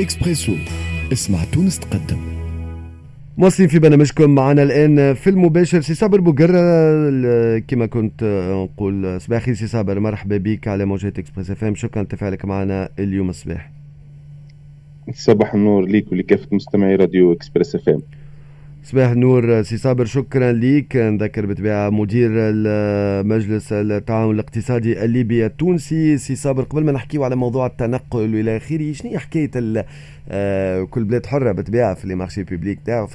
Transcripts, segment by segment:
اكسبريسو اسمع تونس تقدم. مواصلين في برنامجكم معنا الآن في المباشر سي صابر بوقرة كما كنت نقول صباح الخير سي صابر. مرحبا بك على موجات Express FM. شكرا لتفاعلك معنا اليوم الصباح. صباح النور ليك ولكافة مستمعي راديو Express FM. صباح النور سي صابر شكرا ليك. نذكر بالطبيعه مدير مجلس التعاون الاقتصادي الليبي التونسي. سي صابر قبل ما نحكيو على موضوع التنقل والى آخره شنو هي حكاية آه كل بلاد حرة بالطبيعه في les marchés publics تاعو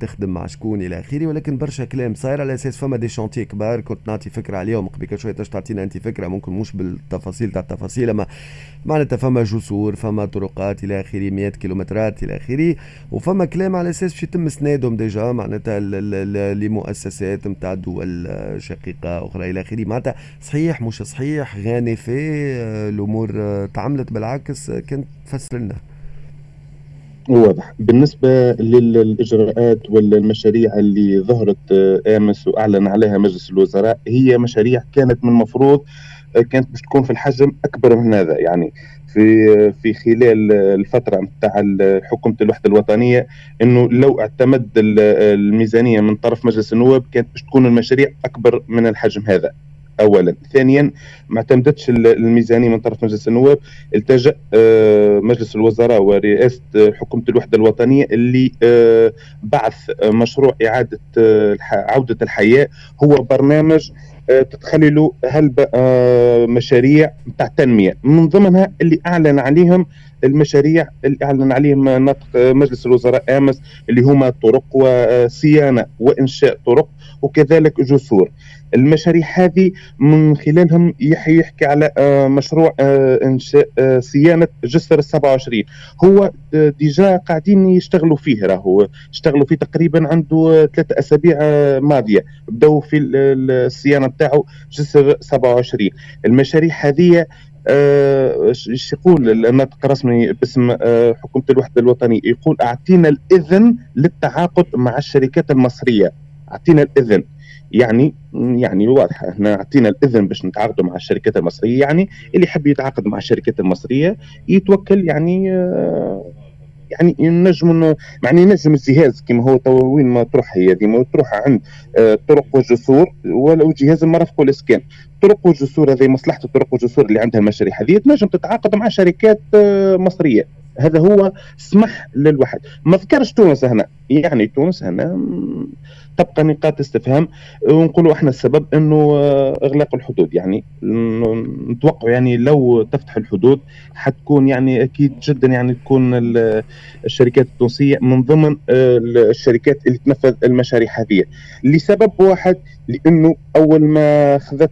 تخدم مع شكون إلى آخره؟ ولكن برشا كلام صاير على أساس فما des chantiers كبار. كنت نعطي فكرة عليهم قبل شوية تش تعطينا أنت فكرة ممكن مش بالتفاصيل تاع التفاصيل أما معناتها فما جسور فما طرقات إلى آخره مئات كيلومترات إلى آخره وفما كلام على أساس باش يتم اسنادهم déjà معناتها لمؤسسات نتاع دول شقيقة أخرى إلى آخره. معناتها صحيح مش صحيح غاني في الأمور تعملت بالعكس كانت تفسر لنا. واضح. بالنسبة للإجراءات والمشاريع اللي ظهرت أمس وأعلن عليها مجلس الوزراء هي مشاريع كانت من المفروض كانت باش تكون في الحجم أكبر من هذا. يعني في في خلال الفترة نتاع حكومة الوحدة الوطنية إنه لو اعتمد الميزانية من طرف مجلس النواب كانت باش تكون المشاريع أكبر من الحجم هذا اولا. ثانيا ما اعتمدتش الميزانية من طرف مجلس النواب التجأ مجلس الوزراء ورئاسة حكومة الوحدة الوطنية اللي بعث مشروع إعادة عودة الحياة. هو برنامج تتخللوا هل مشاريع تاع تنمية. من ضمنها اللي أعلن عليهم المشاريع اللي أعلن عليهم نطق مجلس الوزراء آمس اللي هما طرق وصيانة وإنشاء طرق وكذلك جسور. المشاريع هذه من خلالهم يحكي على مشروع إنشاء صيانة جسر ال 27 هو ديجا قاعدين يشتغلوا فيه راهو. اشتغلوا فيه تقريبا عنده ثلاثة أسابيع ماضية. بدأوا في الصيانة بتاعه جسر 27 المشاريع هذه إيش آه يقول الناطق الرسمي باسم آه حكومة الوحدة الوطنية يقول أعطينا الإذن للتعاقد مع الشركات المصرية. أعطينا الإذن. يعني يعني واضحه إحنا أعطينا الإذن باش نتعاقدوا مع الشركات المصرية يعني اللي يحب يتعاقد مع الشركات المصرية يتوكل يعني آه يعني ينجم يعني ينجم الجهاز كما هو تو وين ما تروح هي ديما تروح عند آه طرق وجسور ولو جهاز المرافق والاسكان طرق وجسور هذه مصلحة الطرق والجسور اللي عندها المشاريع هذه تنجم تتعاقد مع شركات آه مصرية. هذا هو سمح للواحد. ما ذكرش تونس هنا. يعني تونس هنا تبقى نقاط استفهام. ونقولوا إحنا السبب إنه إغلاق الحدود. يعني نتوقع يعني لو تفتح الحدود حتكون يعني أكيد جدا يعني تكون الشركات التونسية من ضمن الشركات اللي تنفذ المشاريع هذه. لسبب واحد لأنه أول ما أخذت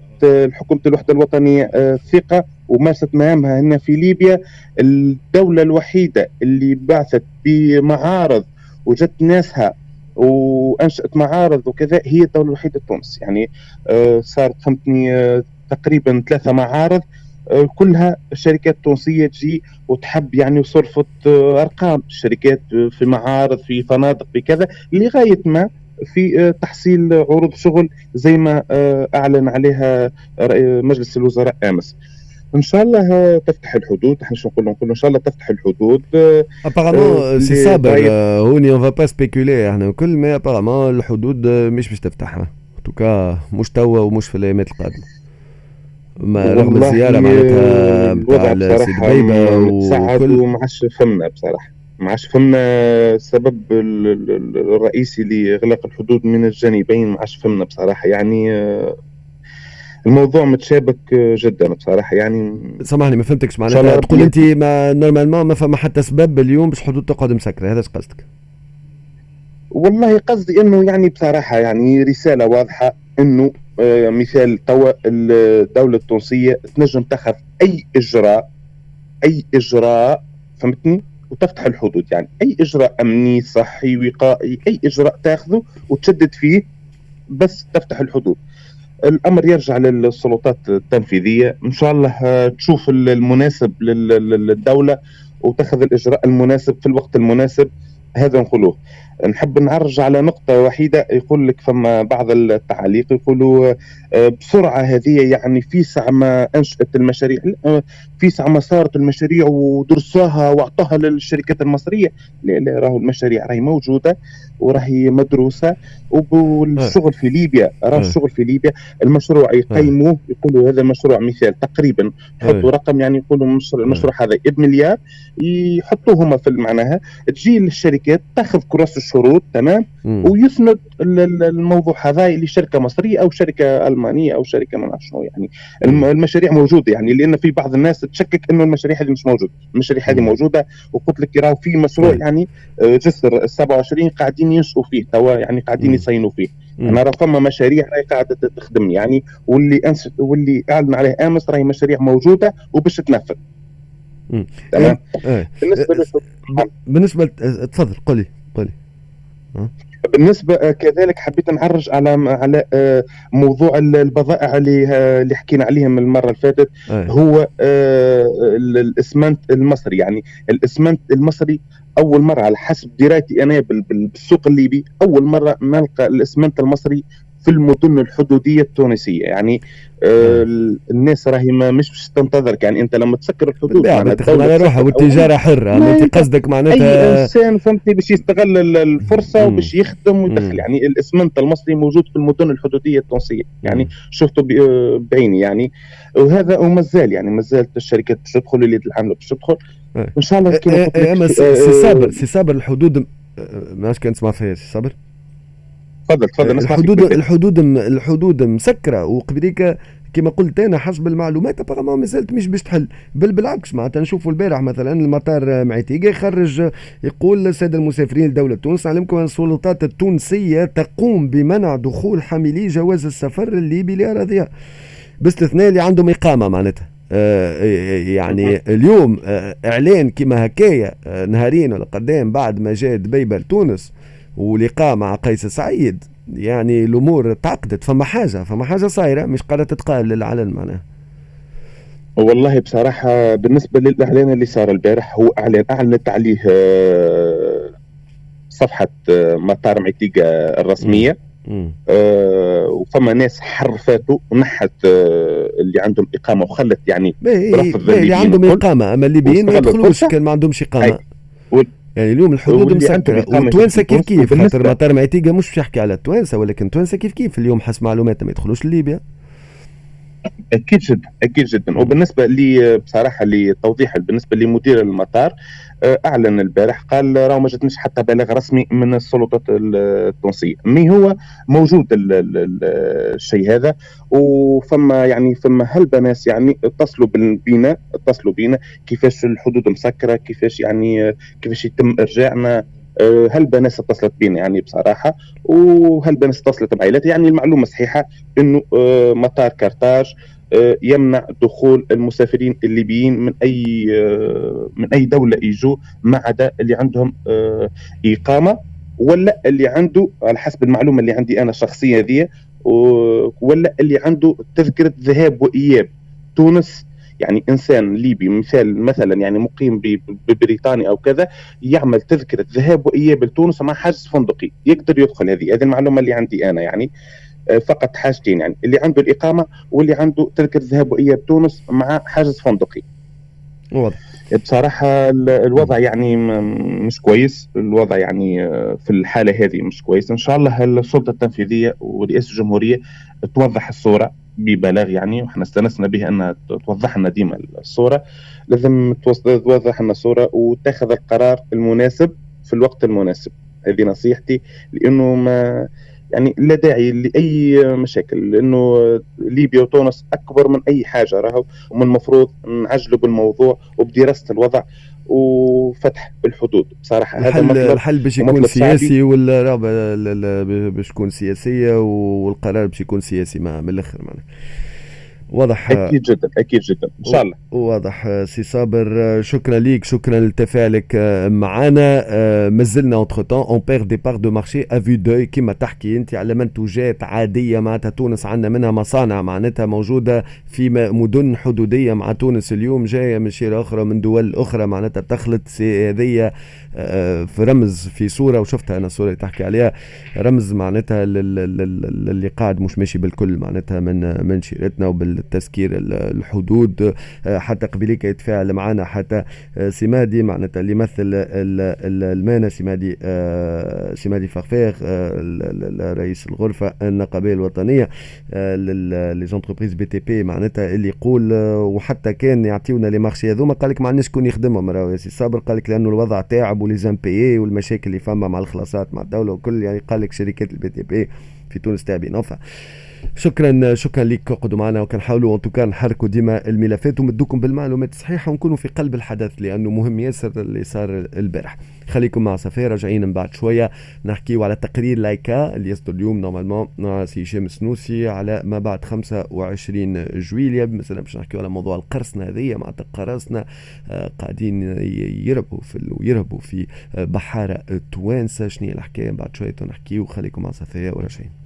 حكومه الوحدة الوطنية ثقة ومارست مهامها هنا في ليبيا الدولة الوحيدة اللي بعثت بمعارض وجدت ناسها وأنشأت معارض وكذا هي الدولة الوحيدة تونس. يعني آه صارت فهمتني آه تقريبا ثلاثة معارض. آه كلها شركات تونسية تجي وتحب يعني وصرفت أرقام. الشركات في معارض في فنادق في كذا لغاية ما في تحصيل عروض شغل زي ما أعلن عليها مجلس الوزراء آمس. إن شاء الله تفتح الحدود. إحنا شو نقول؟ نقول إن شاء الله تفتح الحدود apparemment سي صابر هوني on va pas spéculer إحنا كل ما apparemment الحدود مش باش تفتحها توكا مش توا ومش في الايامات القادمه ما رغم الزياره معناتها نتاع سي دبيبه وكل ما عادش فهمنا بصراحة. ما عادش فهمنا السبب الرئيسي لإغلاق الحدود من الجانبين. ما عادش فهمنا بصراحة. يعني الموضوع متشابك جدا بصراحة. يعني سامحني ما فهمتكش معناتها. تقول أنت ما نورمالمون ما فما حتى سبب اليوم باش الحدود تقعد مسكره هذا قصدك؟ والله قصدي إنه يعني بصراحة يعني رسالة واضحة إنه آه مثال توا الدولة التونسية تنجم تأخذ أي إجراء أي إجراء فهمتني؟ وتفتح الحدود. يعني أي إجراء أمني صحي وقائي أي إجراء تأخذه وتشدد فيه بس تفتح الحدود. الأمر يرجع للسلطات التنفيذية. إن شاء الله تشوف المناسب للدولة وتأخذ الإجراء المناسب في الوقت المناسب. هذا نقولوه. نحب نعرج على نقطة وحيدة. يقول لك فما بعض التعاليق. يقولوا بسرعة هذه يعني في ساعة ما أنشأت المشاريع في ساعه ما صارت المشاريع ودرسوها وأعطوها للشركات المصرية. لا لا راهو المشاريع راهي موجودة. وراهي مدروسة. والشغل في ليبيا راه الشغل في ليبيا المشروع يقيموه يقولوا هذا مشروع مثال تقريبا. يحطوا رقم يعني يقولوا المشروع هذا بمليار يحطوه هما في معناها. تجي للشركات تاخذ كراس الشروط تمام؟ ويسند الموضوع هذا لشركه مصرية أو شركة ألمانية أو شركة ما نعرف شنو يعني. المشاريع موجودة يعني لأن في بعض الناس تشكك إنه المشاريع هذه مش موجودة. المشاريع هذه موجودة وقلت لك راهو في مشروع يعني آه، جسر 27 قاعدين ينشئوا فيه توا يعني قاعدين يصينوا فيه. أنا راه فما مشاريع راهي قاعدة تخدم يعني واللي انست واللي اعلن عليه آمس راهي مشاريع موجودة وباش تنفذ. تمام؟ إيه. بالنسبة إيه. بالنسبة تفضل قولي قولي بالنسبة آه، كذلك حبيت نعرج على على آه، موضوع البضائع اللي آه، اللي حكينا عليهم المرة اللي فاتت. هو الإسمنت المصري يعني الإسمنت المصري أول مرة على حسب درايتي أنا بالسوق الليبي أول مرة نلقى الإسمنت المصري في المدن الحدودية التونسية. يعني آه الناس راهي ما مش باش تنتظرك يعني أنت لما تسكر الحدود تدخل على روحها والتجارة حرة. انت قصدك معناتها أي إنسان فهمتني باش يستغل الفرصة وباش يخدم ويدخل. يعني الإسمنت المصري موجود في المدن الحدودية التونسية. يعني شفته بعيني. يعني وهذا وما زال يعني ما زالت الشركات باش تدخل اللي العامله باش تدخل. إن شاء الله كما قلت لك سي صابر سي صابر الحدود ماش كان تسمع فيها سي صابر؟ تفضل تفضل الحدود الحدود الحدود مسكرة وقبليك كما قلت أنا حسب المعلومات apparemment ما زالت مش باش تحل. بل بالعكس معناتها نشوفوا البارح مثلا مطار معيتيقة يخرج يقول الساده المسافرين لدولة تونس نعلمكم أن السلطات التونسية تقوم بمنع دخول حاملي جواز السفر الليبي لاراضيها باستثناء اللي عندهم إقامة معناتها. آه، يعني اليوم آه، إعلان كما هكايا آه، نهارين ولا قدام بعد ما جاء دبيبه لتونس ولقاء مع قيس سعيد يعني الأمور تعقدت فما حاجة فما حاجة صايرة مش قاعدة تتقال للعلن معناها. والله بصراحة بالنسبة للإعلان اللي صار البارح هو إعلان أعلنت عليه آه، صفحة آه، مطار معتيقة الرسمية. آه وفما ناس حرفاته ونحت آه اللي عندهم إقامة وخلت يعني اللي عندهم إقامة أما الليبيين ما يدخلوش كان ما عندهمش إقامة. يعني اليوم الحدود مسكره والتوانسه كيف كيف؟ خاطر مطار معتيقه مش باش يحكي على التوانسة ولكن التوانسه كيف كيف؟ اليوم حسب معلوماتنا ما يدخلوش لليبيا. أكيد جدا أكيد جدا. وبالنسبة لي بصراحة لتوضيح بالنسبة لمدير المطار آه، أعلن البارح قال راه ما جاتنيش حتى بلاغ رسمي من السلطات التونسية. مي هو موجود الشيء هذا. وفما يعني فما هلبة ناس يعني اتصلوا بينا اتصلوا بينا كيفاش الحدود مسكرة كيفاش يعني كيفاش يتم إرجاعنا. آه، هل ناس اتصلت بينا يعني بصراحة. وهل ناس اتصلت بعائلتي يعني المعلومة صحيحة إنه آه، مطار كارتاج آه، يمنع دخول المسافرين الليبيين من أي من أي دولة يجوا ما عدا اللي عندهم إقامة ولا اللي عنده على حسب المعلومة اللي عندي أنا شخصيا ذي ولا اللي عنده تذكرة ذهاب وإياب. تونس يعني إنسان ليبي مثال مثلا يعني مقيم ببريطانيا أو كذا يعمل تذكرة ذهاب واياب لتونس مع حجز فندقي يقدر يدخل هذه. هذه المعلومة اللي عندي أنا يعني آه، فقط حاجتين يعني اللي عنده الإقامة واللي عنده تذكرة ذهاب واياب تونس مع حجز فندقي. واضح. بصراحة الوضع يعني مش كويس الوضع يعني آه، في الحالة هذه مش كويس. إن شاء الله السلطة التنفيذية ورئاسة الجمهورية توضح الصورة. ببلاغ يعني وحنا استانسنا به انها توضح لنا ديما الصورة. لازم توضح لنا الصورة وتاخذ القرار المناسب في الوقت المناسب. هذه نصيحتي لأنه ما يعني لا داعي لأي مشاكل لأنه ليبيا وتونس أكبر من أي حاجة راهو ومن المفروض نعجلوا بالموضوع وبدراسة الوضع. وفتح الحدود بصراحة الحل هذا مطلب الحل باش يكون سياسي ولا باش يكون سياسية والقرار باش يكون سياسي ما من الأخر معناها. واضح أكيد جدا أكيد جدا إن شاء الله. واضح سي صابر. شكرا ليك شكرا لتفاعلك معنا. مازلنا entre-temps on perd des parts de marché avec des كيما تحكي أنت على منتوجات عادية معناتها تونس عندنا منها مصانع معناتها موجودة في مدن حدودية مع تونس. اليوم جاية من شيء أخرى من دول أخرى معناتها تخلط هذه في رمز في صورة وشفتها أنا الصورة اللي تحكي عليها. رمز معناتها اللي قاعد مش ماشي بالكل معناتها من من شيرتنا وبال تسكير الحدود حتى قبليك يتفاعل معنا حتى سمادي معناتها اللي يمثل المانا سمادي سمادي فخفاخ رئيس الغرفة النقابية الوطنية les entreprises BTP معناتها اللي يقول وحتى كان يعطيونا les marchés هذوما قال لك ما عندناش شكون يخدمهم راهو يا سي صابر قال لك لأنه الوضع تاعب و les impayés والمشاكل اللي فما مع الخلاصات مع الدولة وكل يعني قال لك شركات ال BTP في تونس تابعين نوفا شكرا شكرا لك قعدوا معنا وكنحاولوا أن نحركوا ديما الملفات ومدوكم بالمعلومات الصحيحة ونكونوا في قلب الحدث لأنه مهم ياسر اللي صار البارح. خليكم مع صفية راجعين من بعد شوية نحكيو على تقرير الهايكا اللي يصدر اليوم normalement مع سي هشام السنوسي على ما بعد 25 جويليا مثلا باش نحكيو على موضوع القرصنة هذه مع قراصنه آه، قاعدين يربوا في ويرهبوا في بحارة توانسة. شنو الحكاية؟ بعد شوية نحكيو. خليكم مع صفية وراجعين.